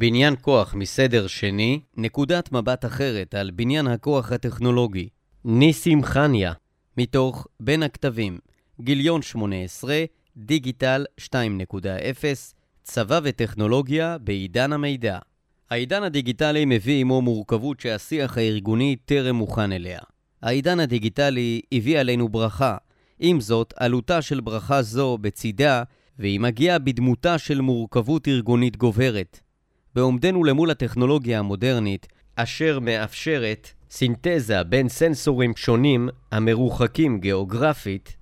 בניין כוח מסדר שני, נקודת מבט אחרת על בניין הכוח הטכנולוגי. ניסים חניה, מתוך בין הכתבים, גיליון 18, דיגיטל 2.0, צבא וטכנולוגיה בעידן המידע. העידן הדיגיטלי מביא עמו מורכבות שהשיח הארגוני טרם מוכן אליה. העידן הדיגיטלי הביא עלינו ברכה, עם זאת, עלותה של ברכה זו בצידה, והיא מגיעה בדמותה של מורכבות ארגונית גוברת. בעומדנו למול הטכנולוגיה המודרנית, אשר מאפשרת סינתזה בין סנסורים שונים המרוחקים גיאוגרפית,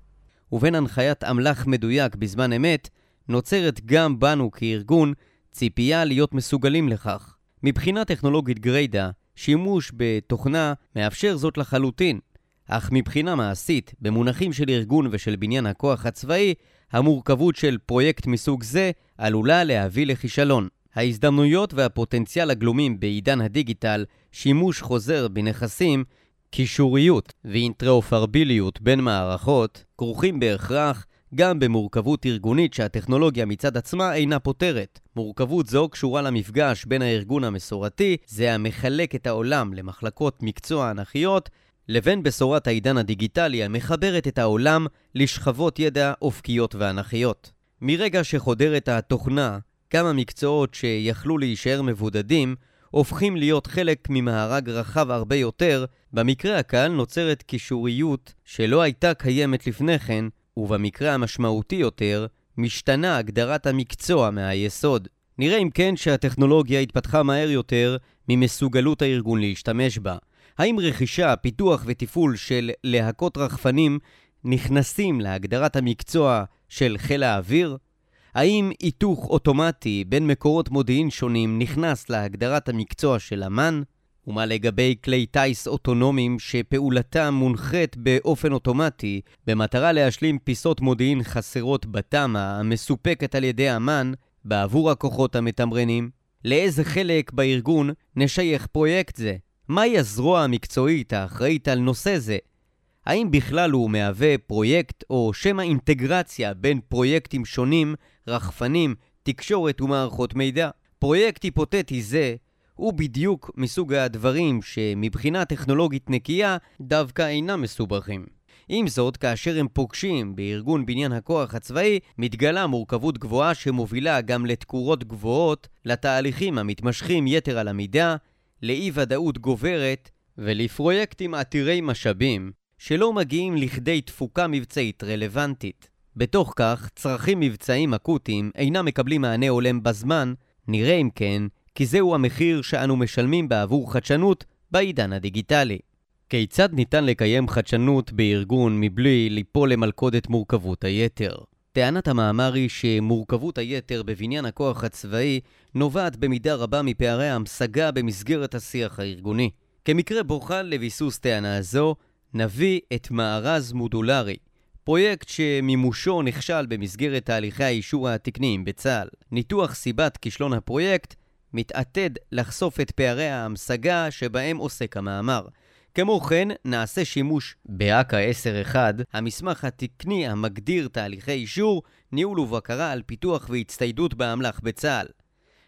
ובין הנחיית אמל"ח מדויק בזמן אמת, נוצרת גם בנו כארגון ציפייה להיות מסוגלים לכך. מבחינה טכנולוגית גריידה, שימוש בתוכנה מאפשר זאת לחלוטין, אך מבחינה מעשית, במונחים של ארגון ושל בניין הכוח הצבאי, המורכבות של פרויקט מסוג זה עלולה להביא לכישלון. ההזדמנויות והפוטנציאל הגלומים בעידן הדיגיטל, שימוש חוזר בנכסים, קישוריות ואינטראופרביליות בין מערכות, כרוכים בהכרח גם במורכבות ארגונית שהטכנולוגיה מצד עצמה אינה פותרת. מורכבות זו קשורה למפגש בין הארגון המסורתי, זה המחלק את העולם למחלקות מקצוע אנכיות, לבין בשורת העידן הדיגיטלי המחברת את העולם לשכבות ידע אופקיות ואנכיות. מרגע שחודרת התוכנה, כמה מקצועות שיכלו להישאר מבודדים, הופכים להיות חלק ממארג רחב הרבה יותר, במקרה הקל נוצרת קישוריות שלא הייתה קיימת לפני כן, ובמקרה המשמעותי יותר, משתנה הגדרת המקצוע מהיסוד. נראה אם כן שהטכנולוגיה התפתחה מהר יותר ממסוגלות הארגון להשתמש בה. האם רכישה, פיתוח ותפעול של להקות רחפנים נכנסים להגדרת המקצוע של חיל האוויר? האם היתוך אוטומטי בין מקורות מודיעין שונים נכנס להגדרת המקצוע של אמ"ן? ומה לגבי כלי טיס אוטונומיים שפעולתם מונחית באופן אוטומטי במטרה להשלים פיסות מודיעין חסרות בתמ"א המסופקת על ידי אמ"ן בעבור הכוחות המתמרנים? לאיזה חלק בארגון נשייך פרויקט זה? מהי הזרוע המקצועית האחראית על נושא זה? האם בכלל הוא מהווה פרויקט או שמא אינטגרציה בין פרויקטים שונים, רחפנים, תקשורת ומערכות מידע? פרויקט היפותטי זה הוא בדיוק מסוג הדברים שמבחינה טכנולוגית נקייה דווקא אינם מסובכים. עם זאת, כאשר הם פוגשים בארגון בניין הכוח הצבאי, מתגלה מורכבות גבוהה שמובילה גם לתקורות גבוהות, לתהליכים המתמשכים יתר על המידה, לאי ודאות גוברת ולפרויקטים עתירי משאבים שלא מגיעים לכדי תפוקה מבצעית רלוונטית. בתוך כך, צרכים מבצעיים אקוטיים אינם מקבלים מענה הולם בזמן, נראה אם כן, כי זהו המחיר שאנו משלמים בעבור חדשנות בעידן הדיגיטלי. כיצד ניתן לקיים חדשנות בארגון מבלי ליפול למלכודת מורכבות היתר? טענת המאמר היא שמורכבות היתר בבניין הכוח הצבאי נובעת במידה רבה מפערי המשגה במסגרת השיח הארגוני. כמקרה בוחן לביסוס טענה זו, נביא את מארז מודולרי, פרויקט שמימושו נכשל במסגרת תהליכי האישור התקניים בצה"ל. ניתוח סיבת כישלון הפרויקט מתעתד לחשוף את פערי ההמשגה שבהם עוסק המאמר. כמו כן, נעשה שימוש באכ"א 10.1, המסמך התקני המגדיר תהליכי אישור, ניהול ובקרה על פיתוח והצטיידות באמל"ח בצה"ל.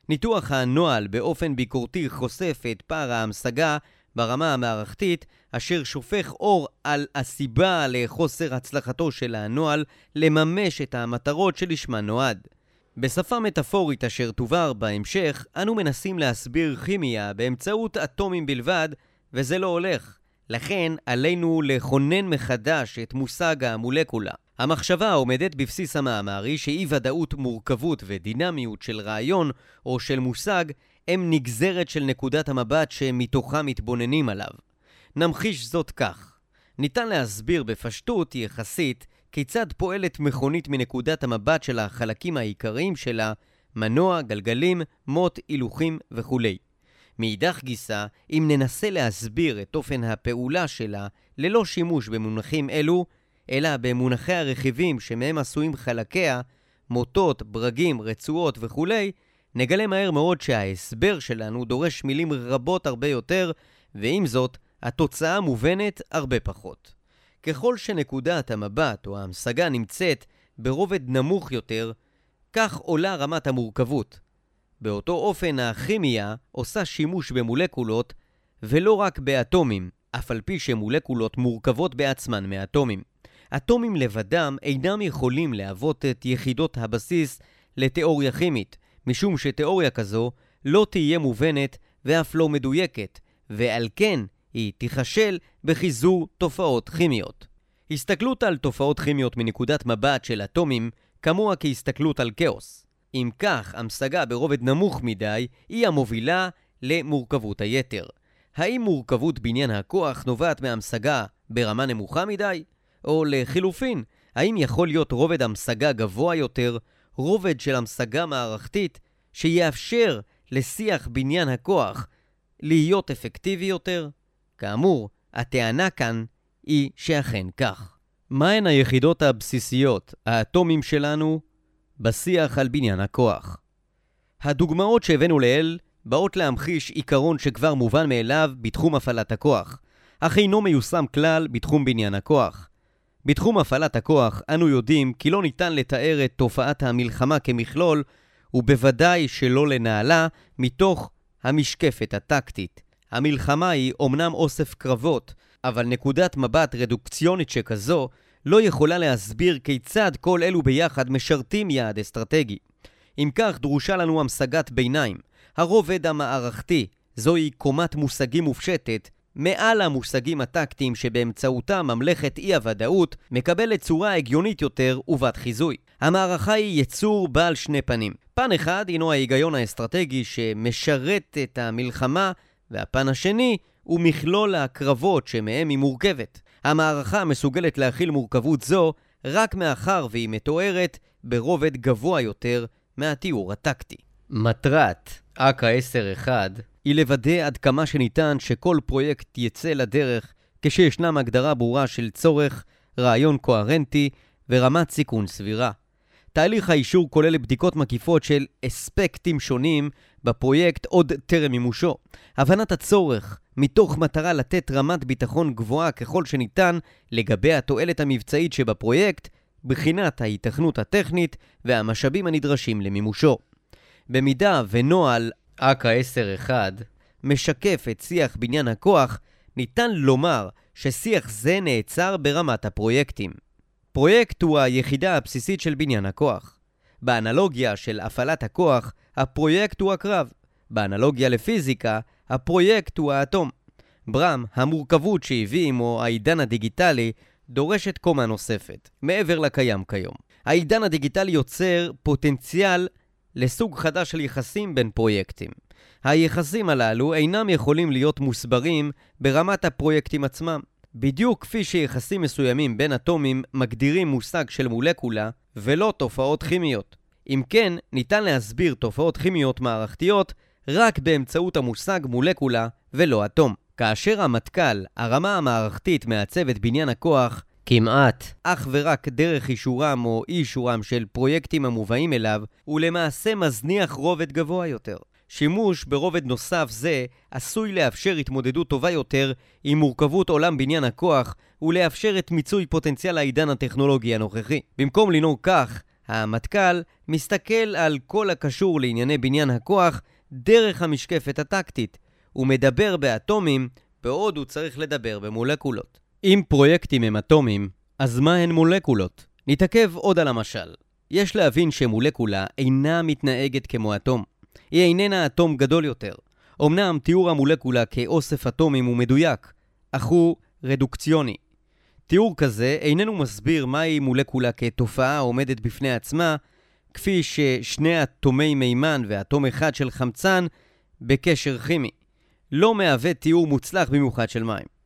ניתוח הנוהל באופן ביקורתי חושף את פער ההמשגה ברמה המערכתית, אשר שופך אור על הסיבה לחוסר הצלחתו של הנוהל לממש את המטרות שלשמה נועד. בשפה מטאפורית אשר תובהר בהמשך, אנו מנסים להסביר כימיה באמצעות אטומים בלבד, וזה לא הולך. לכן עלינו לכונן מחדש את מושג המולקולה. המחשבה העומדת בבסיס המאמר היא שאי ודאות, מורכבות ודינמיות של רעיון או של מושג הם נגזרת של נקודת המבט שמתוכה מתבוננים עליו. נמחיש זאת כך: ניתן להסביר בפשטות יחסית כיצד פועלת מכונית מנקודת המבט של החלקים העיקריים שלה, מנוע, גלגלים, מוט, הילוכים וכולי. מאידך גיסא, אם ננסה להסביר את אופן הפעולה שלה ללא שימוש במונחים אלו, אלא במונחי הרכיבים שמהם עשויים חלקיה, מוטות, ברגים, רצועות וכולי, נגלה מהר מאוד שההסבר שלנו דורש מילים רבות הרבה יותר, ועם זאת, התוצאה מובנת הרבה פחות. ככל שנקודת המבט או ההמשגה נמצאת ברובד נמוך יותר, כך עולה רמת המורכבות. באותו אופן הכימיה עושה שימוש במולקולות ולא רק באטומים, אף על פי שמולקולות מורכבות בעצמן מאטומים. אטומים לבדם אינם יכולים להוות את יחידות הבסיס לתיאוריה כימית, משום שתיאוריה כזו לא תהיה מובנת ואף לא מדויקת, ועל כן היא תיכשל בחיזור תופעות כימיות. הסתכלות על תופעות כימיות מנקודת מבט של אטומים כמוה כהסתכלות על כאוס. אם כך, המשגה ברובד נמוך מדי היא המובילה למורכבות היתר. האם מורכבות בניין הכוח נובעת מהמשגה ברמה נמוכה מדי? או לחילופין, האם יכול להיות רובד המשגה גבוה יותר, רובד של המשגה מערכתית, שיאפשר לשיח בניין הכוח להיות אפקטיבי יותר? כאמור, הטענה כאן היא שאכן כך. מהן היחידות הבסיסיות, האטומים שלנו, בשיח על בניין הכוח? הדוגמאות שהבאנו לעיל באות להמחיש עיקרון שכבר מובן מאליו בתחום הפעלת הכוח, אך אינו מיושם כלל בתחום בניין הכוח. בתחום הפעלת הכוח אנו יודעים כי לא ניתן לתאר את תופעת המלחמה כמכלול, ובוודאי שלא לנהלה מתוך המשקפת הטקטית. המלחמה היא אומנם אוסף קרבות, אבל נקודת מבט רדוקציונית שכזו לא יכולה להסביר כיצד כל אלו ביחד משרתים יעד אסטרטגי. אם כך, דרושה לנו המשגת ביניים. הרובד המערכתי, זוהי קומת מושגים מופשטת, מעל המושגים הטקטיים שבאמצעותם ממלכת אי-הוודאות מקבלת צורה הגיונית יותר ובת חיזוי. המערכה היא יצור בעל שני פנים. פן אחד הינו ההיגיון האסטרטגי שמשרת את המלחמה, והפן השני הוא מכלול הקרבות שמהם היא מורכבת. המערכה מסוגלת להכיל מורכבות זו רק מאחר והיא מתוארת ברובד גבוה יותר מהתיאור הטקטי. מטרת אכ"א 10-1 היא לוודא עד כמה שניתן שכל פרויקט יצא לדרך כשישנם הגדרה ברורה של צורך, רעיון קוהרנטי ורמת סיכון סבירה. תהליך האישור כולל בדיקות מקיפות של אספקטים שונים בפרויקט עוד טרם מימושו. הבנת הצורך, מתוך מטרה לתת רמת ביטחון גבוהה ככל שניתן לגבי התועלת המבצעית שבפרויקט, בחינת ההיתכנות הטכנית והמשאבים הנדרשים למימושו. במידה ונוהל אכ"א 10-1 משקף את שיח בניין הכוח, ניתן לומר ששיח זה נעצר ברמת הפרויקטים. פרויקט הוא היחידה הבסיסית של בניין הכוח. באנלוגיה של הפעלת הכוח, הפרויקט הוא הקרב. באנלוגיה לפיזיקה, הפרויקט הוא האטום. ברם, המורכבות שהביא עמו העידן הדיגיטלי, דורשת קומה נוספת, מעבר לקיים כיום. העידן הדיגיטלי יוצר פוטנציאל לסוג חדש של יחסים בין פרויקטים. היחסים הללו אינם יכולים להיות מוסברים ברמת הפרויקטים עצמם. בדיוק כפי שיחסים מסוימים בין אטומים מגדירים מושג של מולקולה ולא תופעות כימיות. אם כן, ניתן להסביר תופעות כימיות מערכתיות רק באמצעות המושג מולקולה ולא אטום. כאשר המטכ"ל, הרמה המערכתית מעצבת בניין הכוח, כמעט אך ורק דרך אישורם או אי אישורם של פרויקטים המובאים אליו, הוא למעשה מזניח רובד גבוה יותר. שימוש ברובד נוסף זה עשוי לאפשר התמודדות טובה יותר עם מורכבות עולם בניין הכוח ולאפשר את מיצוי פוטנציאל העידן הטכנולוגי הנוכחי. במקום לנהוג כך, המטכ"ל מסתכל על כל הקשור לענייני בניין הכוח דרך המשקפת הטקטית. הוא מדבר באטומים בעוד הוא צריך לדבר במולקולות. אם פרויקטים הם אטומים, אז מה הן מולקולות? נתעכב עוד על המשל. יש להבין שמולקולה אינה מתנהגת כמו אטום. היא איננה אטום גדול יותר. אמנם תיאור המולקולה כאוסף אטומים הוא מדויק, אך הוא רדוקציוני. תיאור כזה איננו מסביר מהי מולקולה כתופעה העומדת בפני עצמה, כפי ששני אטומי מימן ואטום אחד של חמצן בקשר כימי. לא מהווה תיאור מוצלח במיוחד של מים.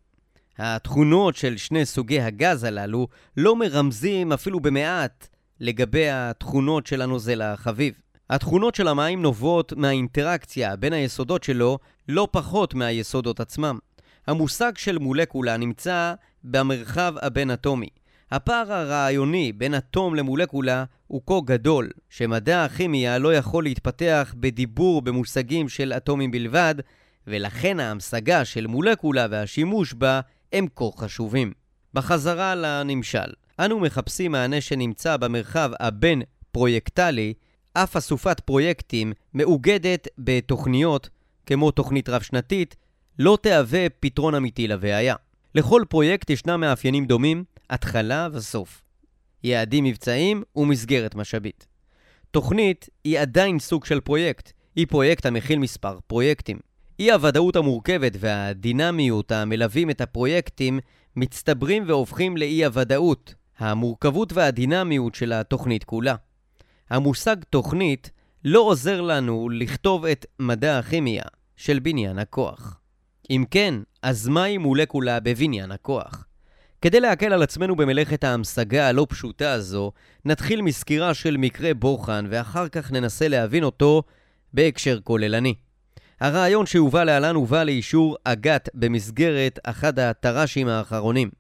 התכונות של שני סוגי הגז הללו לא מרמזים אפילו במעט לגבי התכונות של הנוזל החביב. התכונות של המים נובעות מהאינטראקציה בין היסודות שלו לא פחות מהיסודות עצמם. המושג של מולקולה נמצא במרחב הבין-אטומי. הפער הרעיוני בין אטום למולקולה הוא כה גדול, שמדע הכימיה לא יכול להתפתח בדיבור במושגים של אטומים בלבד, ולכן ההמשגה של מולקולה והשימוש בה הם כה חשובים. בחזרה לנמשל, אנו מחפשים מענה שנמצא במרחב הבין-פרויקטלי אף אסופת פרויקטים מאוגדת בתוכניות, כמו תוכנית רב-שנתית, לא תהווה פתרון אמיתי לבעיה. לכל פרויקט ישנם מאפיינים דומים, התחלה וסוף. יעדים מבצעיים ומסגרת משאבית. תוכנית היא עדיין סוג של פרויקט, היא פרויקט המכיל מספר פרויקטים. אי הוודאות המורכבת והדינמיות המלווים את הפרויקטים מצטברים והופכים לאי הוודאות, המורכבות והדינמיות של התוכנית כולה. המושג תוכנית לא עוזר לנו לכתוב את מדע הכימיה של בניין הכוח. אם כן, אז מהי מולקולה בבניין הכוח? כדי להקל על עצמנו במלאכת ההמשגה הלא פשוטה הזו, נתחיל מסקירה של מקרה בוחן ואחר כך ננסה להבין אותו בהקשר כוללני. הרעיון שהובא להלן הובא לאישור אג"ת במסגרת אחד התר"שים האחרונים.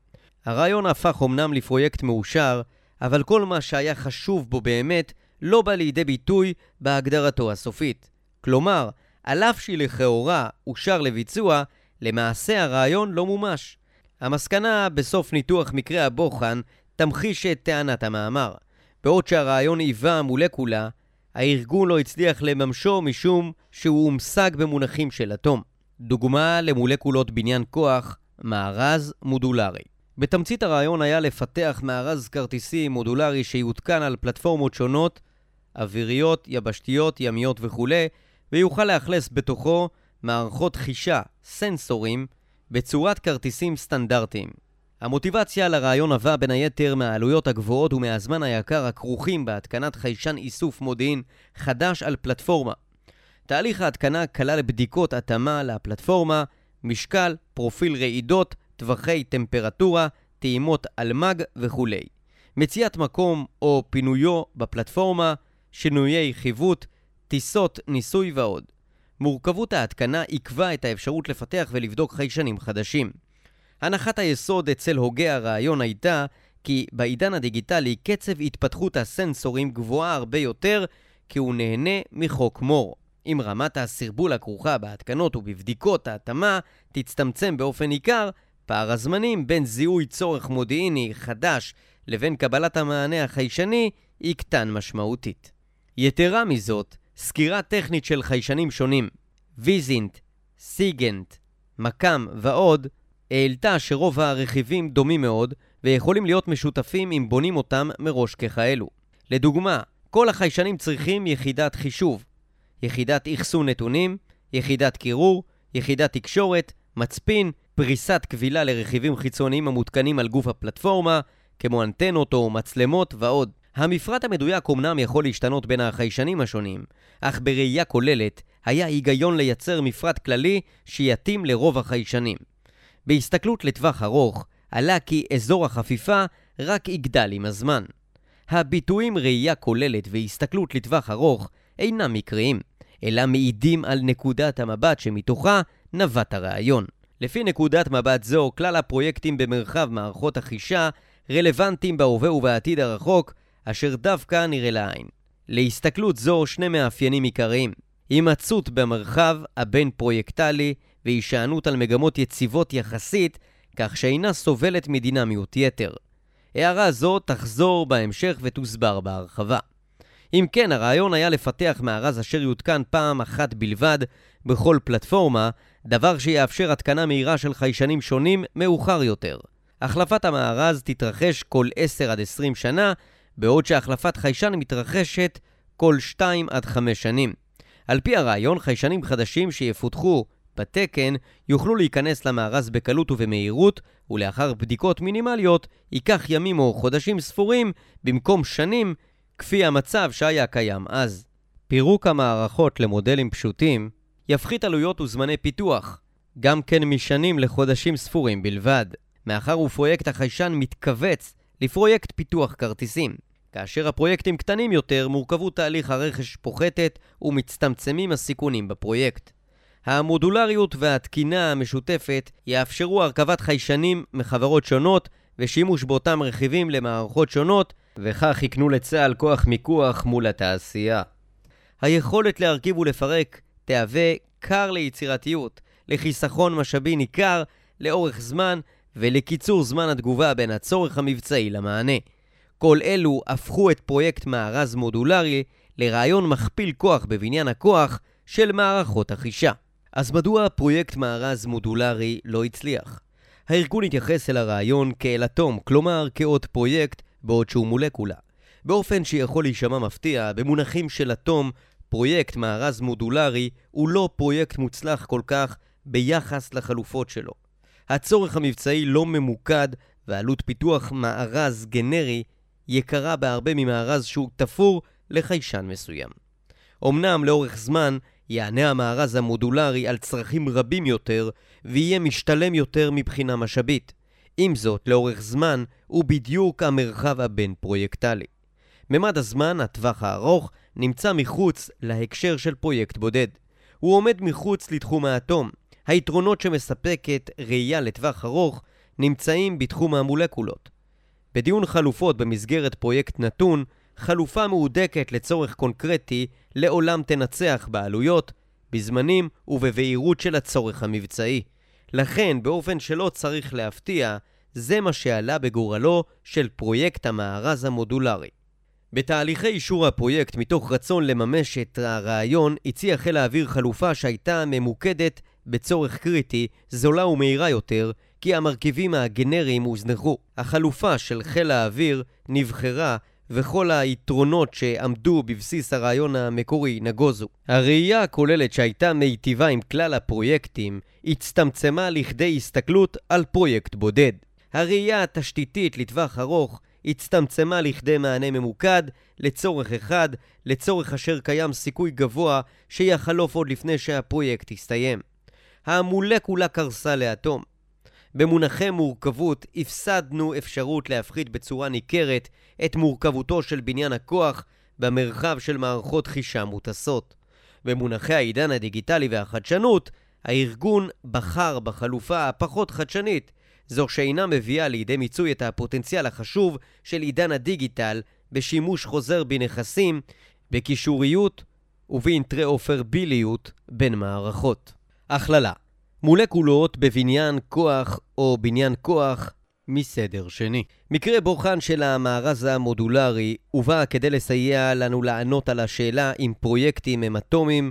הרעיון הפך אמנם לפרויקט מאושר, אבל כל מה שהיה חשוב בו באמת לא בא לידי ביטוי בהגדרתו הסופית. כלומר, על אף שלכאורה אושר לביצוע, למעשה הרעיון לא מומש. המסקנה בסוף ניתוח מקרה הבוחן תמחיש את טענת המאמר. בעוד שהרעיון היווה מולקולה, הארגון לא הצליח לממשו משום שהוא הומשג במונחים של אטום. דוגמה למולקולות בניין כוח, מארז מודולרי. בתמצית הרעיון היה לפתח מארז כרטיסי מודולרי שיותקן על פלטפורמות שונות, אוויריות, יבשתיות, ימיות וכולי, ויוכל לאכלס בתוכו מערכות חישה, סנסורים, בצורת כרטיסים סטנדרטיים. המוטיבציה לרעיון נבע בין היתר מהעלויות הגבוהות ומהזמן היקר הכרוכים בהתקנת חיישן איסוף מודיעין חדש על פלטפורמה. תהליך ההתקנה כלל בדיקות התאמה לפלטפורמה, משקל, פרופיל רעידות, טווחי טמפרטורה, טעימות אלמ"ג וכולי. מציאת מקום או פינויו בפלטפורמה, שינויי חיווט, טיסות, ניסוי ועוד. מורכבות ההתקנה עיכבה את האפשרות לפתח ולבדוק חיישנים חדשים. הנחת היסוד אצל הוגה הרעיון הייתה כי בעידן הדיגיטלי קצב התפתחות הסנסורים גבוהה הרבה יותר כי הוא נהנה מחוק מור. אם רמת הסרבול הכרוכה בהתקנות ובבדיקות ההתאמה תצטמצם באופן ניכר, פער הזמנים בין זיהוי צורך מודיעיני חדש לבין קבלת המענה החיישני יקטן משמעותית. יתרה מזאת, סקירה טכנית של חיישנים שונים, ויזינט, סיגנט, מקאם ועוד, העלתה שרוב הרכיבים דומים מאוד ויכולים להיות משותפים אם בונים אותם מראש ככאלו. לדוגמה, כל החיישנים צריכים יחידת חישוב, יחידת אחסון נתונים, יחידת קירור, יחידת תקשורת, מצפין, פריסת כבילה לרכיבים חיצוניים המותקנים על גוף הפלטפורמה, כמו אנטנות או מצלמות ועוד. המפרט המדויק אומנם יכול להשתנות בין החיישנים השונים, אך בראייה כוללת היה היגיון לייצר מפרט כללי שיתאים לרוב החיישנים. בהסתכלות לטווח ארוך, עלה כי אזור החפיפה רק יגדל עם הזמן. הביטויים ראייה כוללת והסתכלות לטווח ארוך אינם מקריים, אלא מעידים על נקודת המבט שמתוכה נבט הרעיון. לפי נקודת מבט זו, כלל הפרויקטים במרחב מערכות החישה רלוונטיים בהווה ובעתיד הרחוק, אשר דווקא נראה לעין. להסתכלות זו שני מאפיינים עיקריים: הימצאות במרחב הבין-פרויקטלי והישענות על מגמות יציבות יחסית, כך שאינה סובלת מדינמיות יתר. הערה זו תחזור בהמשך ותוסבר בהרחבה. אם כן, הרעיון היה לפתח מארז אשר יותקן פעם אחת בלבד בכל פלטפורמה, דבר שיאפשר התקנה מהירה של חיישנים שונים מאוחר יותר. החלפת המארז תתרחש כל 10 עד 20 שנה, בעוד שהחלפת חיישן מתרחשת כל 2 עד 5 שנים. על פי הרעיון, חיישנים חדשים שיפותחו בתקן יוכלו להיכנס למארז בקלות ובמהירות, ולאחר בדיקות מינימליות ייקח ימים או חודשים ספורים במקום שנים, כפי המצב שהיה קיים אז. פירוק המערכות למודלים פשוטים יפחית עלויות וזמני פיתוח, גם כן משנים לחודשים ספורים בלבד, מאחר ופרויקט החיישן מתכווץ לפרויקט פיתוח כרטיסים. כאשר הפרויקטים קטנים יותר, מורכבות תהליך הרכש פוחתת ומצטמצמים הסיכונים בפרויקט. המודולריות והתקינה המשותפת יאפשרו הרכבת חיישנים מחברות שונות ושימוש באותם רכיבים למערכות שונות, וכך יקנו לצה"ל כוח מיקוח מול התעשייה. היכולת להרכיב ולפרק תהווה כר ליצירתיות, לחיסכון משאבי ניכר לאורך זמן ולקיצור זמן התגובה בין הצורך המבצעי למענה. כל אלו הפכו את פרויקט מארז מודולרי לרעיון מכפיל כוח בבניין הכוח של מערכות החישה. אז מדוע פרויקט מארז מודולרי לא הצליח? הארגון התייחס אל הרעיון כאל אטום, כלומר כעוד פרויקט בעוד שהוא מולקולה. באופן שיכול להישמע מפתיע, במונחים של אטום, פרויקט מארז מודולרי הוא לא פרויקט מוצלח כל כך ביחס לחלופות שלו. הצורך המבצעי לא ממוקד ועלות פיתוח מארז גנרי יקרה בהרבה ממארז שהוא תפור לחיישן מסוים. אמנם לאורך זמן יענה המארז המודולרי על צרכים רבים יותר ויהיה משתלם יותר מבחינה משאבית. עם זאת, לאורך זמן הוא בדיוק המרחב הבין-פרויקטלי. ממד הזמן, הטווח הארוך, נמצא מחוץ להקשר של פרויקט בודד. הוא עומד מחוץ לתחום האטום. היתרונות שמספקת ראייה לטווח ארוך נמצאים בתחום המולקולות. בדיון חלופות במסגרת פרויקט נתון, חלופה מהודקת לצורך קונקרטי לעולם תנצח בעלויות, בזמנים ובבהירות של הצורך המבצעי. לכן, באופן שלא צריך להפתיע, זה מה שעלה בגורלו של פרויקט המארז המודולרי. בתהליכי אישור הפרויקט, מתוך רצון לממש את הרעיון, הציע חיל האוויר חלופה שהייתה ממוקדת בצורך קריטי, זולה ומהירה יותר, כי המרכיבים הגנריים הוזנחו. החלופה של חיל האוויר נבחרה וכל היתרונות שעמדו בבסיס הרעיון המקורי נגוזו. הראייה הכוללת שהייתה מיטיבה עם כלל הפרויקטים הצטמצמה לכדי הסתכלות על פרויקט בודד. הראייה התשתיתית לטווח ארוך הצטמצמה לכדי מענה ממוקד לצורך אחד, לצורך אשר קיים סיכוי גבוה שיחלוף עוד לפני שהפרויקט יסתיים. המולקולה קרסה לאטום. במונחי מורכבות הפסדנו אפשרות להפחית בצורה ניכרת את מורכבותו של בניין הכוח במרחב של מערכות חישה מוטסות. במונחי העידן הדיגיטלי והחדשנות, הארגון בחר בחלופה הפחות חדשנית, זו שאינה מביאה לידי מיצוי את הפוטנציאל החשוב של עידן הדיגיטל בשימוש חוזר בנכסים, בקישוריות ובאינטראופרביליות בין מערכות. הכללה מולקולות בבניין כוח או בניין כוח מסדר שני. מקרה בוחן של המארז המודולרי הובא כדי לסייע לנו לענות על השאלה אם פרויקטים הם אטומים,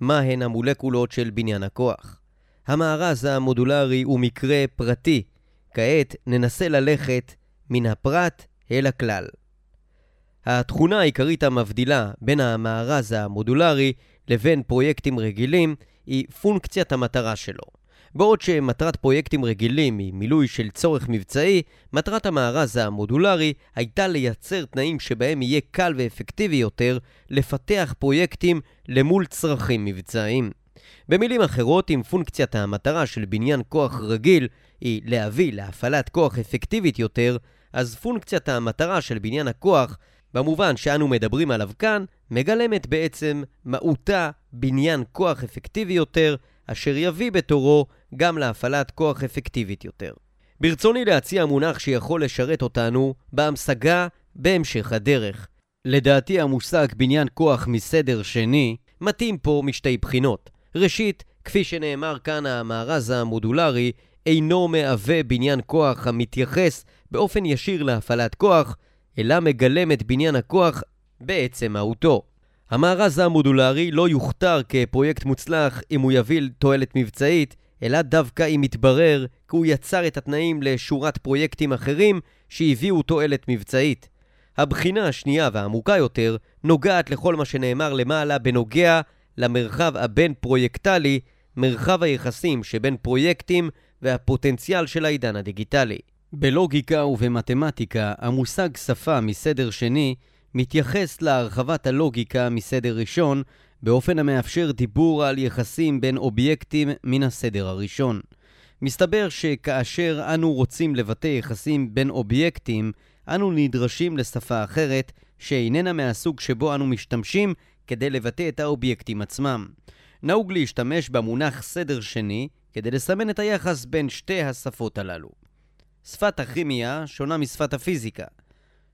מהן המולקולות של בניין הכוח. המארז המודולרי הוא מקרה פרטי. כעת ננסה ללכת מן הפרט אל הכלל. התכונה העיקרית המבדילה בין המארז המודולרי לבין פרויקטים רגילים היא פונקציית המטרה שלו. בעוד שמטרת פרויקטים רגילים היא מילוי של צורך מבצעי, מטרת המארז המודולרי הייתה לייצר תנאים שבהם יהיה קל ואפקטיבי יותר לפתח פרויקטים למול צרכים מבצעיים. במילים אחרות, אם פונקציית המטרה של בניין כוח רגיל היא להביא להפעלת כוח אפקטיבית יותר, אז פונקציית המטרה של בניין הכוח, במובן שאנו מדברים עליו כאן, מגלמת בעצם מהותה בניין כוח אפקטיבי יותר, אשר יביא בתורו גם להפעלת כוח אפקטיבית יותר. ברצוני להציע מונח שיכול לשרת אותנו בהמשגה בהמשך הדרך. לדעתי המושג בניין כוח מסדר שני מתאים פה משתי בחינות. ראשית, כפי שנאמר כאן, המארז המודולרי אינו מהווה בניין כוח המתייחס באופן ישיר להפעלת כוח, אלא מגלם את בניין הכוח בעצם מהותו. המארז המודולרי לא יוכתר כפרויקט מוצלח אם הוא יביא תועלת מבצעית, אלא דווקא אם יתברר כי הוא יצר את התנאים לשורת פרויקטים אחרים שהביאו תועלת מבצעית. הבחינה השנייה והעמוקה יותר נוגעת לכל מה שנאמר למעלה בנוגע למרחב הבין-פרויקטלי, מרחב היחסים שבין פרויקטים והפוטנציאל של העידן הדיגיטלי. בלוגיקה ובמתמטיקה, המושג שפה מסדר שני מתייחס להרחבת הלוגיקה מסדר ראשון, באופן המאפשר דיבור על יחסים בין אובייקטים מן הסדר הראשון. מסתבר שכאשר אנו רוצים לבטא יחסים בין אובייקטים, אנו נדרשים לשפה אחרת, שאיננה מהסוג שבו אנו משתמשים כדי לבטא את האובייקטים עצמם. נהוג להשתמש במונח סדר שני כדי לסמן את היחס בין שתי השפות הללו. שפת הכימיה שונה משפת הפיזיקה.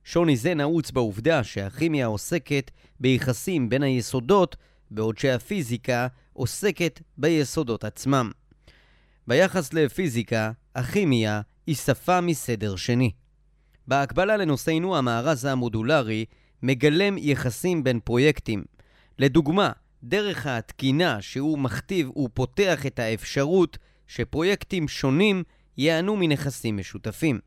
שוני זה נעוץ בעובדה שהכימיה עוסקת ביחסים בין היסודות, בעוד שהפיזיקה עוסקת ביסודות עצמם. ביחס לפיזיקה, הכימיה היא שפה מסדר שני. בהקבלה לנושאנו המארז המודולרי, מגלם יחסים בין פרויקטים. לדוגמה, דרך התקינה שהוא מכתיב הוא פותח את האפשרות שפרויקטים שונים ייהנו מנכסים משותפים.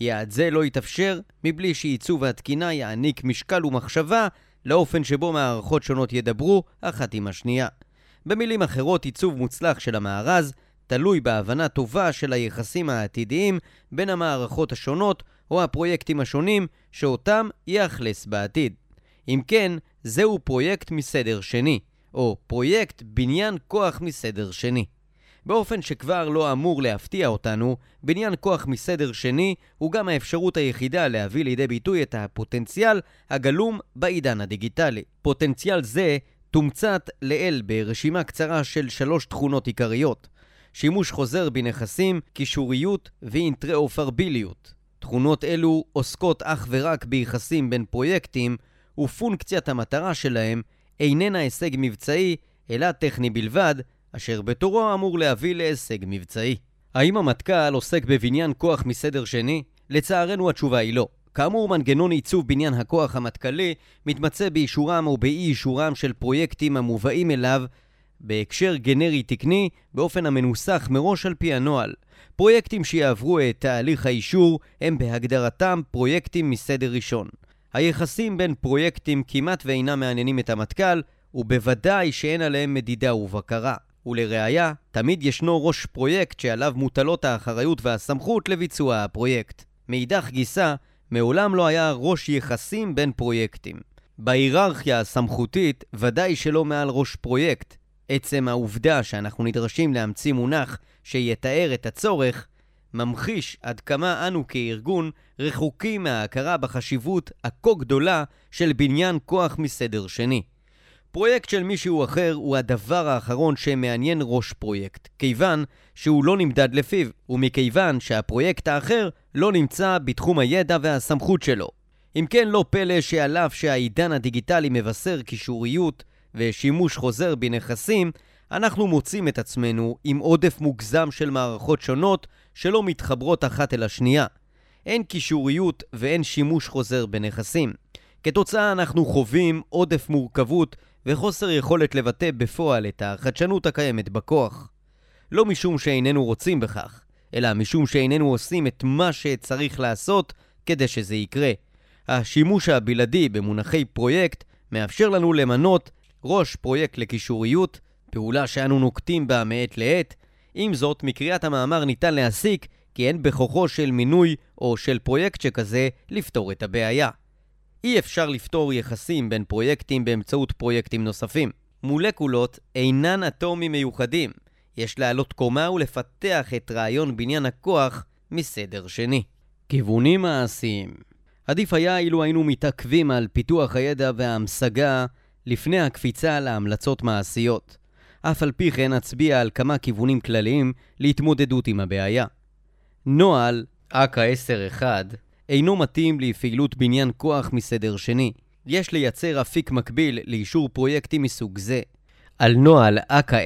יעד זה לא יתאפשר מבלי שעיצוב התקינה יעניק משקל ומחשבה לאופן שבו מערכות שונות ידברו אחת עם השנייה. במילים אחרות, עיצוב מוצלח של המארז תלוי בהבנה טובה של היחסים העתידיים בין המערכות השונות או הפרויקטים השונים שאותם יאכלס בעתיד. אם כן, זהו פרויקט מסדר שני, או פרויקט בניין כוח מסדר שני. באופן שכבר לא אמור להפתיע אותנו, בניין כוח מסדר שני הוא גם האפשרות היחידה להביא לידי ביטוי את הפוטנציאל הגלום בעידן הדיגיטלי. פוטנציאל זה תומצת לעיל ברשימה קצרה של שלוש תכונות עיקריות שימוש חוזר בנכסים, קישוריות ואינטראופרביליות. תכונות אלו עוסקות אך ורק ביחסים בין פרויקטים, ופונקציית המטרה שלהם איננה הישג מבצעי, אלא טכני בלבד, אשר בתורו אמור להביא להישג מבצעי. האם המטכ"ל עוסק בבניין כוח מסדר שני? לצערנו התשובה היא לא. כאמור, מנגנון עיצוב בניין הכוח המטכ"לי מתמצא באישורם או באי אישורם של פרויקטים המובאים אליו בהקשר גנרי תקני באופן המנוסח מראש על פי הנוהל. פרויקטים שיעברו את תהליך האישור הם בהגדרתם פרויקטים מסדר ראשון. היחסים בין פרויקטים כמעט ואינם מעניינים את המטכ"ל, ובוודאי שאין עליהם מדידה ובקרה. ולראיה, תמיד ישנו ראש פרויקט שעליו מוטלות האחריות והסמכות לביצוע הפרויקט. מאידך גיסא, מעולם לא היה ראש יחסים בין פרויקטים. בהיררכיה הסמכותית, ודאי שלא מעל ראש פרויקט. עצם העובדה שאנחנו נדרשים להמציא מונח שיתאר את הצורך, ממחיש עד כמה אנו כארגון רחוקים מההכרה בחשיבות הכה גדולה של בניין כוח מסדר שני. פרויקט של מישהו אחר הוא הדבר האחרון שמעניין ראש פרויקט, כיוון שהוא לא נמדד לפיו, ומכיוון שהפרויקט האחר לא נמצא בתחום הידע והסמכות שלו. אם כן, לא פלא שעל אף שהעידן הדיגיטלי מבשר קישוריות ושימוש חוזר בנכסים, אנחנו מוצאים את עצמנו עם עודף מוגזם של מערכות שונות שלא מתחברות אחת אל השנייה. אין קישוריות ואין שימוש חוזר בנכסים. כתוצאה אנחנו חווים עודף מורכבות וחוסר יכולת לבטא בפועל את החדשנות הקיימת בכוח. לא משום שאיננו רוצים בכך, אלא משום שאיננו עושים את מה שצריך לעשות כדי שזה יקרה. השימוש הבלעדי במונחי פרויקט מאפשר לנו למנות ראש פרויקט לקישוריות, פעולה שאנו נוקטים בה מעת לעת. עם זאת, מקריאת המאמר ניתן להסיק כי אין בכוחו של מינוי או של פרויקט שכזה לפתור את הבעיה. אי אפשר לפתור יחסים בין פרויקטים באמצעות פרויקטים נוספים. מולקולות אינן אטומים מיוחדים. יש להעלות קומה ולפתח את רעיון בניין הכוח מסדר שני. כיוונים מעשיים עדיף היה אילו היינו מתעכבים על פיתוח הידע וההמשגה לפני הקפיצה להמלצות מעשיות. אף על פי כן אצביע על כמה כיוונים כלליים להתמודדות עם הבעיה. נוהל אכ"א 10-1 אינו מתאים לפעילות בניין כוח מסדר שני. יש לייצר אפיק מקביל לאישור פרויקטים מסוג זה. על נוהל אכ"א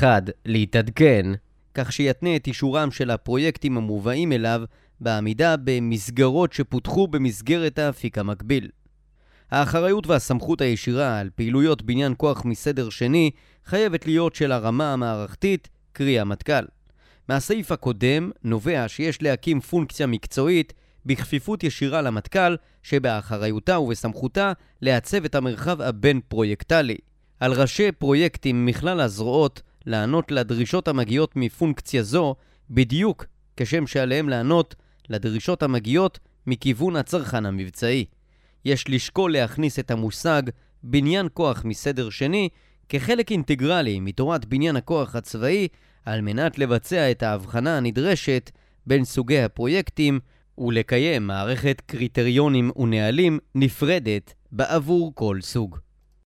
10-1 להתעדכן, כך שיתנה את אישורם של הפרויקטים המובאים אליו בעמידה במסגרות שפותחו במסגרת האפיק המקביל. האחריות והסמכות הישירה על פעילויות בניין כוח מסדר שני חייבת להיות של הרמה המערכתית, קרי המטכ"ל. מהסעיף הקודם נובע שיש להקים פונקציה מקצועית בכפיפות ישירה למטכ"ל, שבאחריותה ובסמכותה לעצב את המרחב הבין-פרויקטלי. על ראשי פרויקטים מכלל הזרועות לענות לדרישות המגיעות מפונקציה זו, בדיוק כשם שעליהם לענות לדרישות המגיעות מכיוון הצרכן המבצעי. יש לשקול להכניס את המושג בניין כוח מסדר שני כחלק אינטגרלי מתורת בניין הכוח הצבאי על מנת לבצע את ההבחנה הנדרשת בין סוגי הפרויקטים ולקיים מערכת קריטריונים ונהלים נפרדת בעבור כל סוג.